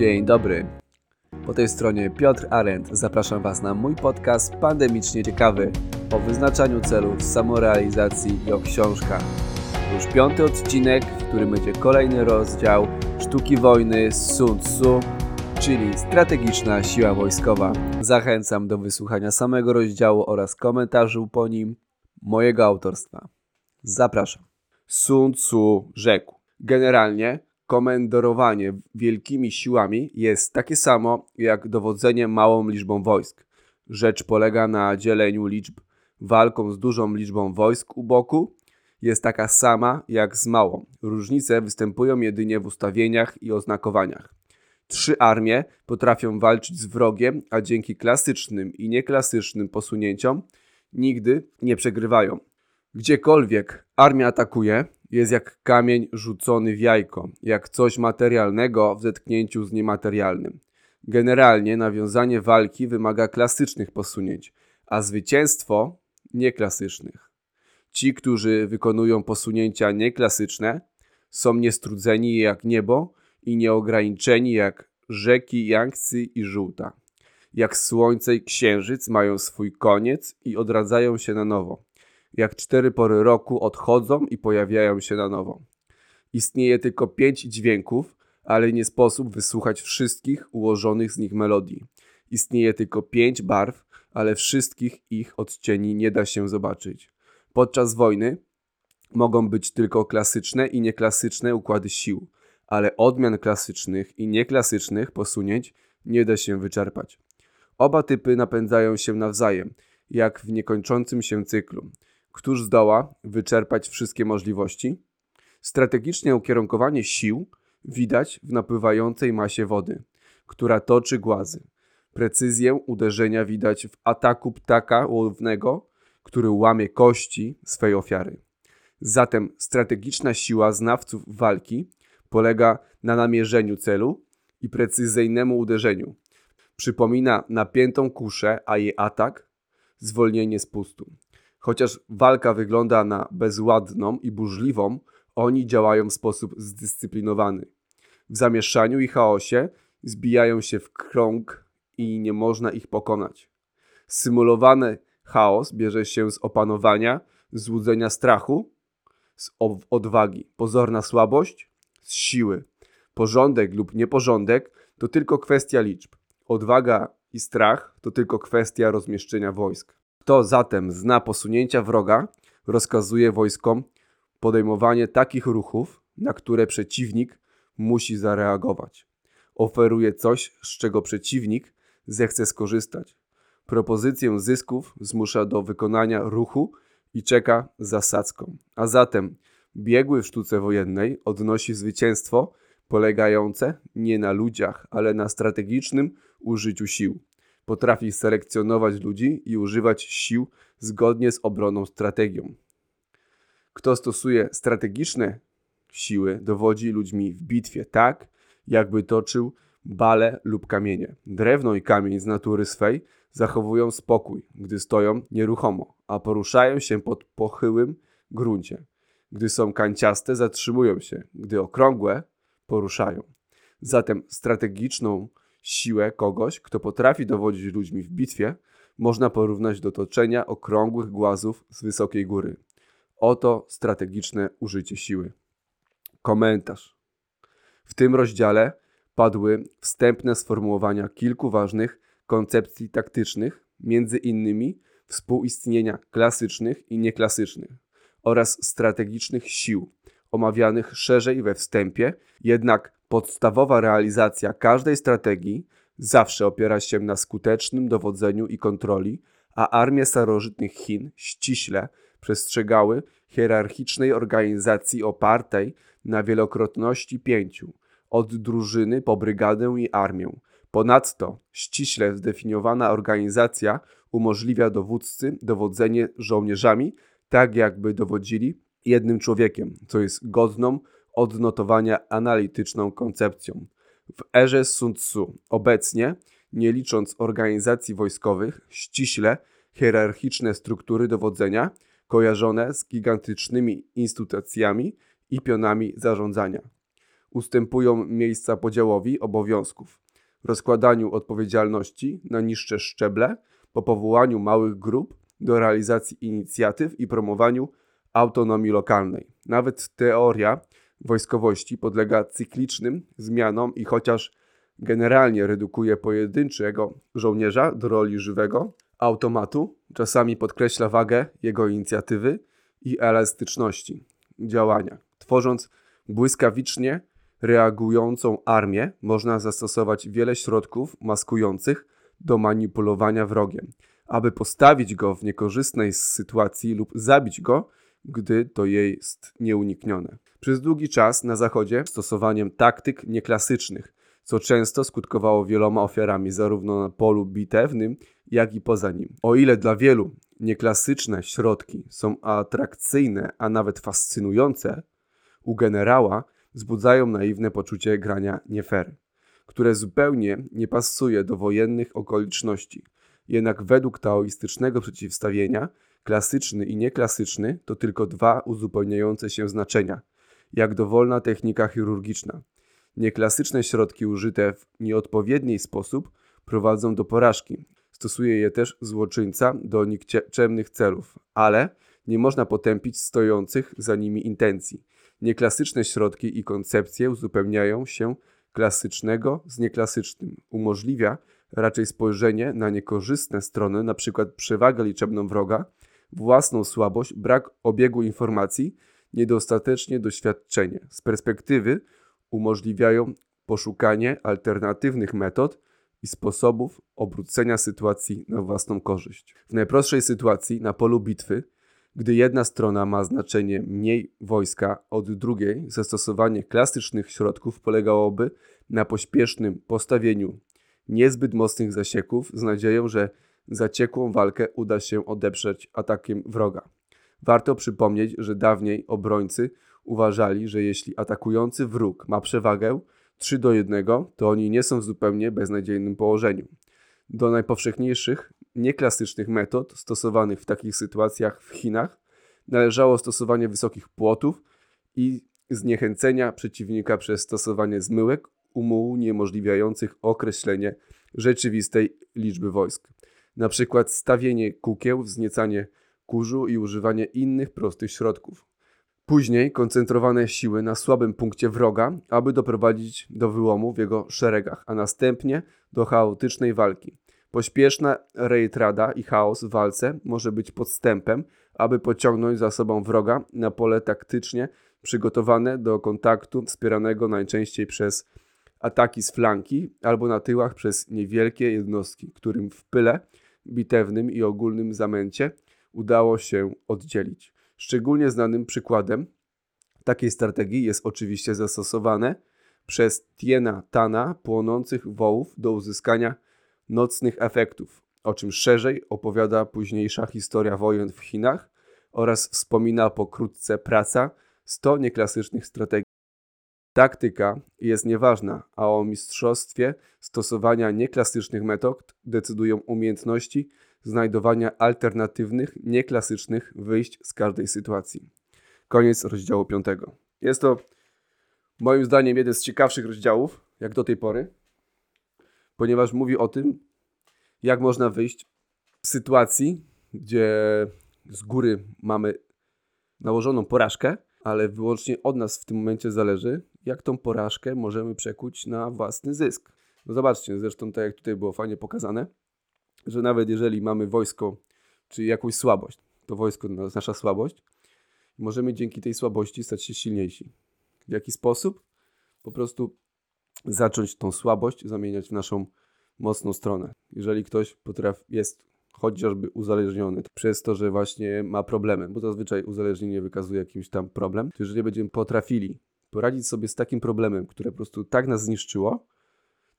Dzień dobry. Po tej stronie Piotr Arendt. Zapraszam Was na mój podcast Pandemicznie Ciekawy o wyznaczaniu celów, samorealizacji i o książkach. Już piąty odcinek, w którym będzie kolejny rozdział Sztuki wojny Sun Tzu, czyli strategiczna siła wojskowa. Zachęcam do wysłuchania samego rozdziału oraz komentarzy po nim mojego autorstwa. Zapraszam. Sun Tzu rzekł: Generalnie komendorowanie wielkimi siłami jest takie samo jak dowodzenie małą liczbą wojsk. Rzecz polega na dzieleniu liczb. Walką z dużą liczbą wojsk u boku jest taka sama jak z małą. Różnice występują jedynie w ustawieniach i oznakowaniach. Trzy armie potrafią walczyć z wrogiem, a dzięki klasycznym i nieklasycznym posunięciom nigdy nie przegrywają. Gdziekolwiek armia atakuje, jest jak kamień rzucony w jajko, jak coś materialnego w zetknięciu z niematerialnym. Generalnie nawiązanie walki wymaga klasycznych posunięć, a zwycięstwo nieklasycznych. Ci, którzy wykonują posunięcia nieklasyczne, są niestrudzeni jak niebo i nieograniczeni jak rzeki Yangtze i Żółta. Jak słońce i księżyc mają swój koniec i odradzają się na nowo jak cztery pory roku odchodzą i pojawiają się na nowo. Istnieje tylko pięć dźwięków, ale nie sposób wysłuchać wszystkich ułożonych z nich melodii. Istnieje tylko pięć barw, ale wszystkich ich odcieni nie da się zobaczyć. Podczas wojny mogą być tylko klasyczne i nieklasyczne układy sił, ale odmian klasycznych i nieklasycznych posunięć nie da się wyczerpać. Oba typy napędzają się nawzajem, jak w niekończącym się cyklu. Któż zdoła wyczerpać wszystkie możliwości? Strategiczne ukierunkowanie sił widać w napływającej masie wody, która toczy głazy. Precyzję uderzenia widać w ataku ptaka łownego, który łamie kości swej ofiary. Zatem strategiczna siła znawców walki polega na namierzeniu celu i precyzyjnemu uderzeniu. Przypomina napiętą kuszę, a jej atak zwolnienie spustu. Chociaż walka wygląda na bezładną i burzliwą, oni działają w sposób zdyscyplinowany. W zamieszaniu i chaosie zbijają się w krąg i nie można ich pokonać. Symulowany chaos bierze się z opanowania, złudzenia strachu, z odwagi. Pozorna słabość z siły. Porządek lub nieporządek to tylko kwestia liczb. Odwaga i strach to tylko kwestia rozmieszczenia wojsk. Kto zatem zna posunięcia wroga, rozkazuje wojskom podejmowanie takich ruchów, na które przeciwnik musi zareagować. Oferuje coś, z czego przeciwnik zechce skorzystać. Propozycję zysków zmusza do wykonania ruchu i czeka zasadzką. A zatem biegły w sztuce wojennej odnosi zwycięstwo polegające nie na ludziach, ale na strategicznym użyciu sił. Potrafi selekcjonować ludzi i używać sił zgodnie z obroną strategią. Kto stosuje strategiczne siły, dowodzi ludźmi w bitwie tak, jakby toczył bale lub kamienie. Drewno i kamień z natury swej zachowują spokój, gdy stoją nieruchomo, a poruszają się pod pochyłym gruncie. Gdy są kanciaste, zatrzymują się, gdy okrągłe, poruszają. Zatem strategiczną Siłę kogoś, kto potrafi dowodzić ludźmi w bitwie, można porównać do toczenia okrągłych głazów z wysokiej góry. Oto strategiczne użycie siły. Komentarz. W tym rozdziale padły wstępne sformułowania kilku ważnych koncepcji taktycznych, między innymi współistnienia klasycznych i nieklasycznych oraz strategicznych sił, omawianych szerzej we wstępie, jednak Podstawowa realizacja każdej strategii zawsze opiera się na skutecznym dowodzeniu i kontroli, a armie starożytnych Chin ściśle przestrzegały hierarchicznej organizacji opartej na wielokrotności pięciu, od drużyny po brygadę i armię. Ponadto ściśle zdefiniowana organizacja umożliwia dowódcy dowodzenie żołnierzami tak, jakby dowodzili jednym człowiekiem, co jest godną odnotowania analityczną koncepcją. W erze Sun Tzu obecnie, nie licząc organizacji wojskowych, ściśle hierarchiczne struktury dowodzenia kojarzone z gigantycznymi instytucjami i pionami zarządzania. ustępują miejsca podziałowi obowiązków, rozkładaniu odpowiedzialności na niższe szczeble, po powołaniu małych grup do realizacji inicjatyw i promowaniu autonomii lokalnej. Nawet teoria wojskowości podlega cyklicznym zmianom i chociaż generalnie redukuje pojedynczego żołnierza do roli żywego automatu, czasami podkreśla wagę jego inicjatywy i elastyczności działania. Tworząc błyskawicznie reagującą armię, można zastosować wiele środków maskujących do manipulowania wrogiem, aby postawić go w niekorzystnej sytuacji lub zabić go, gdy to jest nieuniknione. Przez długi czas na Zachodzie stosowaniem taktyk nieklasycznych, co często skutkowało wieloma ofiarami zarówno na polu bitewnym, jak i poza nim. O ile dla wielu nieklasyczne środki są atrakcyjne, a nawet fascynujące, u generała wzbudzają naiwne poczucie grania nie fair, które zupełnie nie pasuje do wojennych okoliczności. Jednak według taoistycznego przeciwstawienia klasyczny i nieklasyczny to tylko dwa uzupełniające się znaczenia, jak dowolna technika chirurgiczna. Nieklasyczne środki użyte w nieodpowiedni sposób prowadzą do porażki. Stosuje je też złoczyńca do nikczemnych celów, ale nie można potępić stojących za nimi intencji. Nieklasyczne środki i koncepcje uzupełniają się klasycznego z nieklasycznym. Umożliwia raczej spojrzenie na niekorzystne strony, np. przewagę liczebną wroga, własną słabość, brak obiegu informacji, niedostatecznie doświadczenie. Z perspektywy umożliwiają poszukanie alternatywnych metod i sposobów obrócenia sytuacji na własną korzyść. W najprostszej sytuacji na polu bitwy, gdy jedna strona ma znaczenie mniej wojska od drugiej, zastosowanie klasycznych środków polegałoby na pośpiesznym postawieniu niezbyt mocnych zasieków z nadzieją, że zaciekłą walkę uda się odeprzeć atakiem wroga. Warto przypomnieć, że dawniej obrońcy uważali, że jeśli atakujący wróg ma przewagę 3 do 1, to oni nie są w zupełnie beznadziejnym położeniu. Do najpowszechniejszych, nieklasycznych metod stosowanych w takich sytuacjach w Chinach należało stosowanie wysokich płotów i zniechęcenia przeciwnika przez stosowanie zmyłek uniemożliwiających określenie rzeczywistej liczby wojsk. Na przykład stawienie kukieł, wzniecanie kurzu i używanie innych prostych środków. Później koncentrowane siły na słabym punkcie wroga, aby doprowadzić do wyłomu w jego szeregach, a następnie do chaotycznej walki. Pośpieszna rejtrada i chaos w walce może być podstępem, aby pociągnąć za sobą wroga na pole taktycznie przygotowane do kontaktu, wspieranego najczęściej przez ataki z flanki albo na tyłach przez niewielkie jednostki, którym w pyle bitewnym i ogólnym zamęcie udało się oddzielić. Szczególnie znanym przykładem takiej strategii jest oczywiście zastosowane przez Tiena Tana płonących wołów do uzyskania nocnych efektów, o czym szerzej opowiada późniejsza historia wojen w Chinach oraz wspomina pokrótce praca 100 nieklasycznych strategii. Taktyka jest nieważna, a o mistrzostwie stosowania nieklasycznych metod decydują umiejętności znajdowania alternatywnych, nieklasycznych wyjść z każdej sytuacji. Koniec rozdziału 5. Jest to moim zdaniem jeden z ciekawszych rozdziałów, jak do tej pory, ponieważ mówi o tym, jak można wyjść z sytuacji, gdzie z góry mamy nałożoną porażkę, ale wyłącznie od nas w tym momencie zależy, jak tą porażkę możemy przekuć na własny zysk. No zobaczcie, zresztą tak jak tutaj było fajnie pokazane, że nawet jeżeli mamy wojsko, czy jakąś słabość, to wojsko to nasza słabość, możemy dzięki tej słabości stać się silniejsi. W jaki sposób? Po prostu zacząć tą słabość zamieniać w naszą mocną stronę. Jeżeli ktoś potrafi, jest chociażby uzależniony przez to, że właśnie ma problemy, bo zazwyczaj uzależnienie wykazuje jakiś tam problem, to jeżeli będziemy potrafili poradzić sobie z takim problemem, które po prostu tak nas zniszczyło,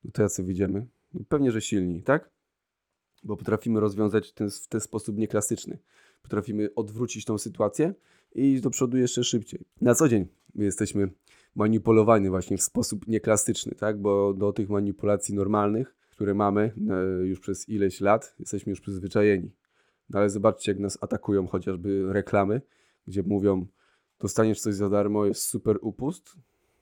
no to jacy widzimy? No pewnie, że silni, tak? Bo potrafimy rozwiązać ten, w ten sposób nieklasyczny. Potrafimy odwrócić tą sytuację i iść do przodu jeszcze szybciej. Na co dzień my jesteśmy manipulowani właśnie w sposób nieklasyczny, tak? Bo do tych manipulacji normalnych, które mamy e, już przez ileś lat, jesteśmy już przyzwyczajeni. No ale zobaczcie, jak nas atakują chociażby reklamy, gdzie mówią, dostaniesz coś za darmo, jest super upust.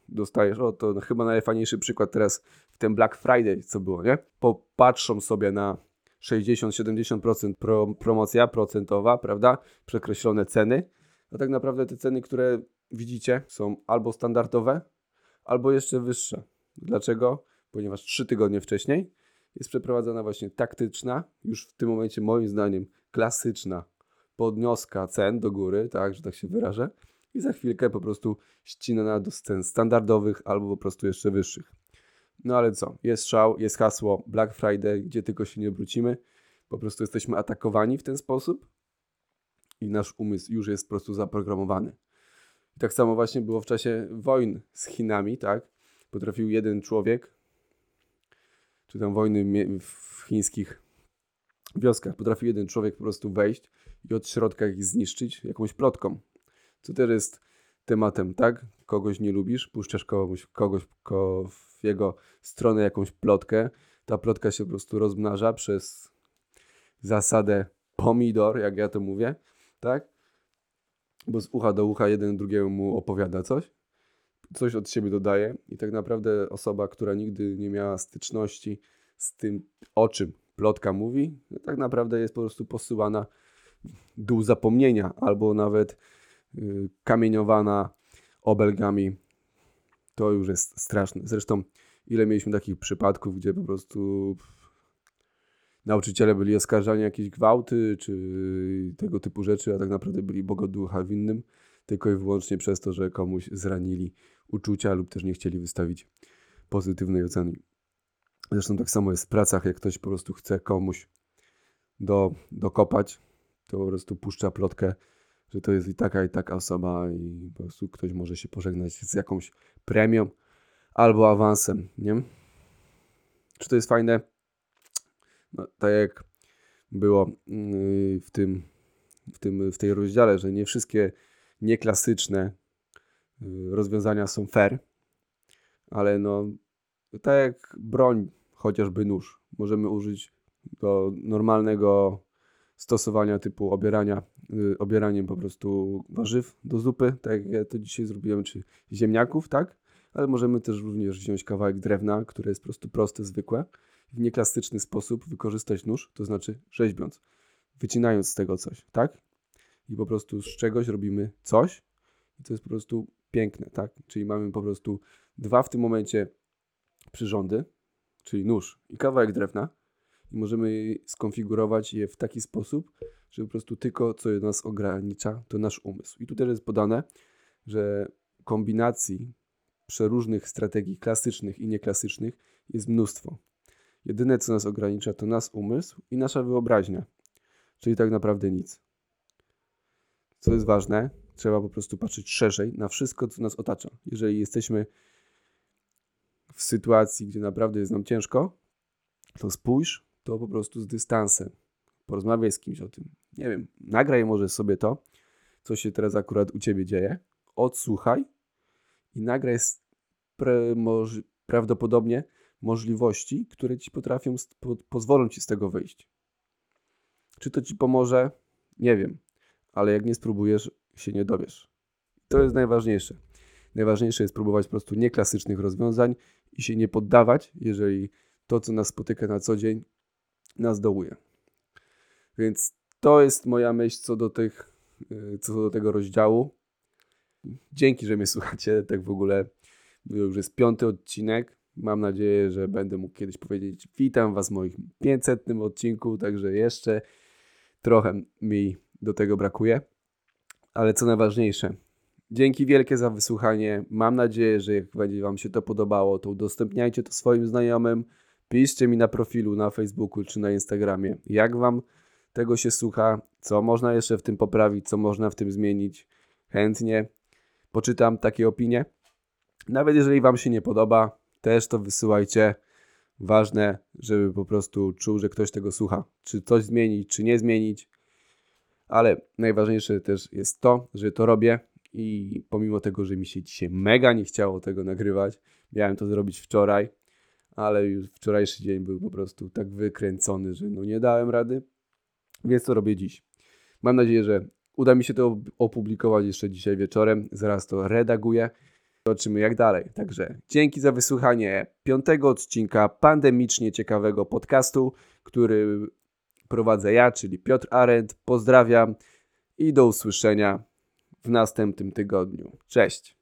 dostajesz, o to chyba najfajniejszy przykład teraz w ten Black Friday, co było, nie? Popatrzą sobie na 60-70% pro, promocja procentowa, prawda? Przekreślone ceny, a tak naprawdę te ceny, które widzicie, są albo standardowe, albo jeszcze wyższe. Dlaczego? Ponieważ 3 tygodnie wcześniej jest przeprowadzona właśnie taktyczna, już w tym momencie moim zdaniem klasyczna podnioska cen do góry, tak, że tak się wyrażę, i za chwilkę po prostu ścinana do cen standardowych albo po prostu jeszcze wyższych. No ale co? Jest szał, jest hasło Black Friday, gdzie tylko się nie obrócimy. Po prostu jesteśmy atakowani w ten sposób i nasz umysł już jest po prostu zaprogramowany. I tak samo właśnie było w czasie wojn z Chinami, tak? Potrafił jeden człowiek, czy tam wojny w chińskich wioskach, potrafił jeden człowiek po prostu wejść i od środka ich zniszczyć jakąś plotką. Co też jest tematem, tak? Kogoś nie lubisz, puszczasz kogoś, kogoś ko w jego stronę jakąś plotkę. Ta plotka się po prostu rozmnaża przez zasadę pomidor, jak ja to mówię, tak? Bo z ucha do ucha jeden drugiemu mu opowiada coś, coś od siebie dodaje i tak naprawdę osoba, która nigdy nie miała styczności z tym, o czym plotka mówi, no tak naprawdę jest po prostu posyłana dół zapomnienia albo nawet kamieniowana obelgami. To już jest straszne. Zresztą ile mieliśmy takich przypadków, gdzie po prostu nauczyciele byli oskarżani o jakieś gwałty czy tego typu rzeczy, a tak naprawdę byli bogoducha winnym tylko i wyłącznie przez to, że komuś zranili uczucia lub też nie chcieli wystawić pozytywnej oceny. Zresztą tak samo jest w pracach, jak ktoś po prostu chce komuś do, dokopać, to po prostu puszcza plotkę, że to jest i taka, i taka osoba i po prostu ktoś może się pożegnać z jakąś premią albo awansem, nie? Czy to jest fajne? No, tak jak było yy, w tym, w tym, w tej rozdziale, że nie wszystkie nieklasyczne yy, rozwiązania są fair, ale no, tak jak broń, chociażby nóż, możemy użyć do normalnego stosowania typu obierania, yy, obieraniem po prostu warzyw do zupy, tak jak ja to dzisiaj zrobiłem, czy ziemniaków, tak? Ale możemy też również wziąć kawałek drewna, które jest po prostu proste, zwykłe, w nieklasyczny sposób wykorzystać nóż, to znaczy rzeźbiąc, wycinając z tego coś, tak? I po prostu z czegoś robimy coś i to jest po prostu piękne, tak? Czyli mamy po prostu dwa w tym momencie przyrządy, czyli nóż i kawałek drewna, i możemy skonfigurować je w taki sposób, że po prostu tylko co nas ogranicza, to nasz umysł. I tu też jest podane, że kombinacji przeróżnych strategii klasycznych i nieklasycznych jest mnóstwo. Jedyne, co nas ogranicza, to nasz umysł i nasza wyobraźnia, czyli tak naprawdę nic. Co jest ważne, trzeba po prostu patrzeć szerzej na wszystko, co nas otacza. Jeżeli jesteśmy w sytuacji, gdzie naprawdę jest nam ciężko, to spójrz to po prostu z dystansem. Porozmawiaj z kimś o tym. Nie wiem, nagraj może sobie to, co się teraz akurat u ciebie dzieje. Odsłuchaj i nagraj pre, moż, prawdopodobnie możliwości, które ci potrafią, po, pozwolą ci z tego wyjść. Czy to ci pomoże? Nie wiem, ale jak nie spróbujesz, się nie dowiesz. To jest najważniejsze. Najważniejsze jest próbować po prostu nieklasycznych rozwiązań i się nie poddawać, jeżeli to, co nas spotyka na co dzień, nas dołuje. Więc to jest moja myśl co do, tych, y, co do tego rozdziału. Dzięki, że mnie słuchacie. Tak w ogóle już jest piąty odcinek. Mam nadzieję, że będę mógł kiedyś powiedzieć witam Was w moim 500 odcinku, także jeszcze trochę mi do tego brakuje. Ale co najważniejsze, dzięki wielkie za wysłuchanie. Mam nadzieję, że jak będzie Wam się to podobało, to udostępniajcie to swoim znajomym. Piszcie mi na profilu na Facebooku czy na Instagramie, jak Wam tego się słucha, co można jeszcze w tym poprawić, co można w tym zmienić. Chętnie poczytam takie opinie. Nawet jeżeli Wam się nie podoba, też to wysyłajcie. Ważne, żeby po prostu czuł, że ktoś tego słucha. Czy coś zmienić, czy nie zmienić. Ale najważniejsze też jest to, że to robię i pomimo tego, że mi się dzisiaj mega nie chciało tego nagrywać, miałem to zrobić wczoraj, ale już wczorajszy dzień był po prostu tak wykręcony, że no nie dałem rady. Więc to robię dziś? Mam nadzieję, że uda mi się to opublikować jeszcze dzisiaj wieczorem. Zaraz to redaguję. Zobaczymy jak dalej. Także dzięki za wysłuchanie piątego odcinka pandemicznie ciekawego podcastu, który prowadzę ja, czyli Piotr Arendt. Pozdrawiam i do usłyszenia w następnym tygodniu. Cześć!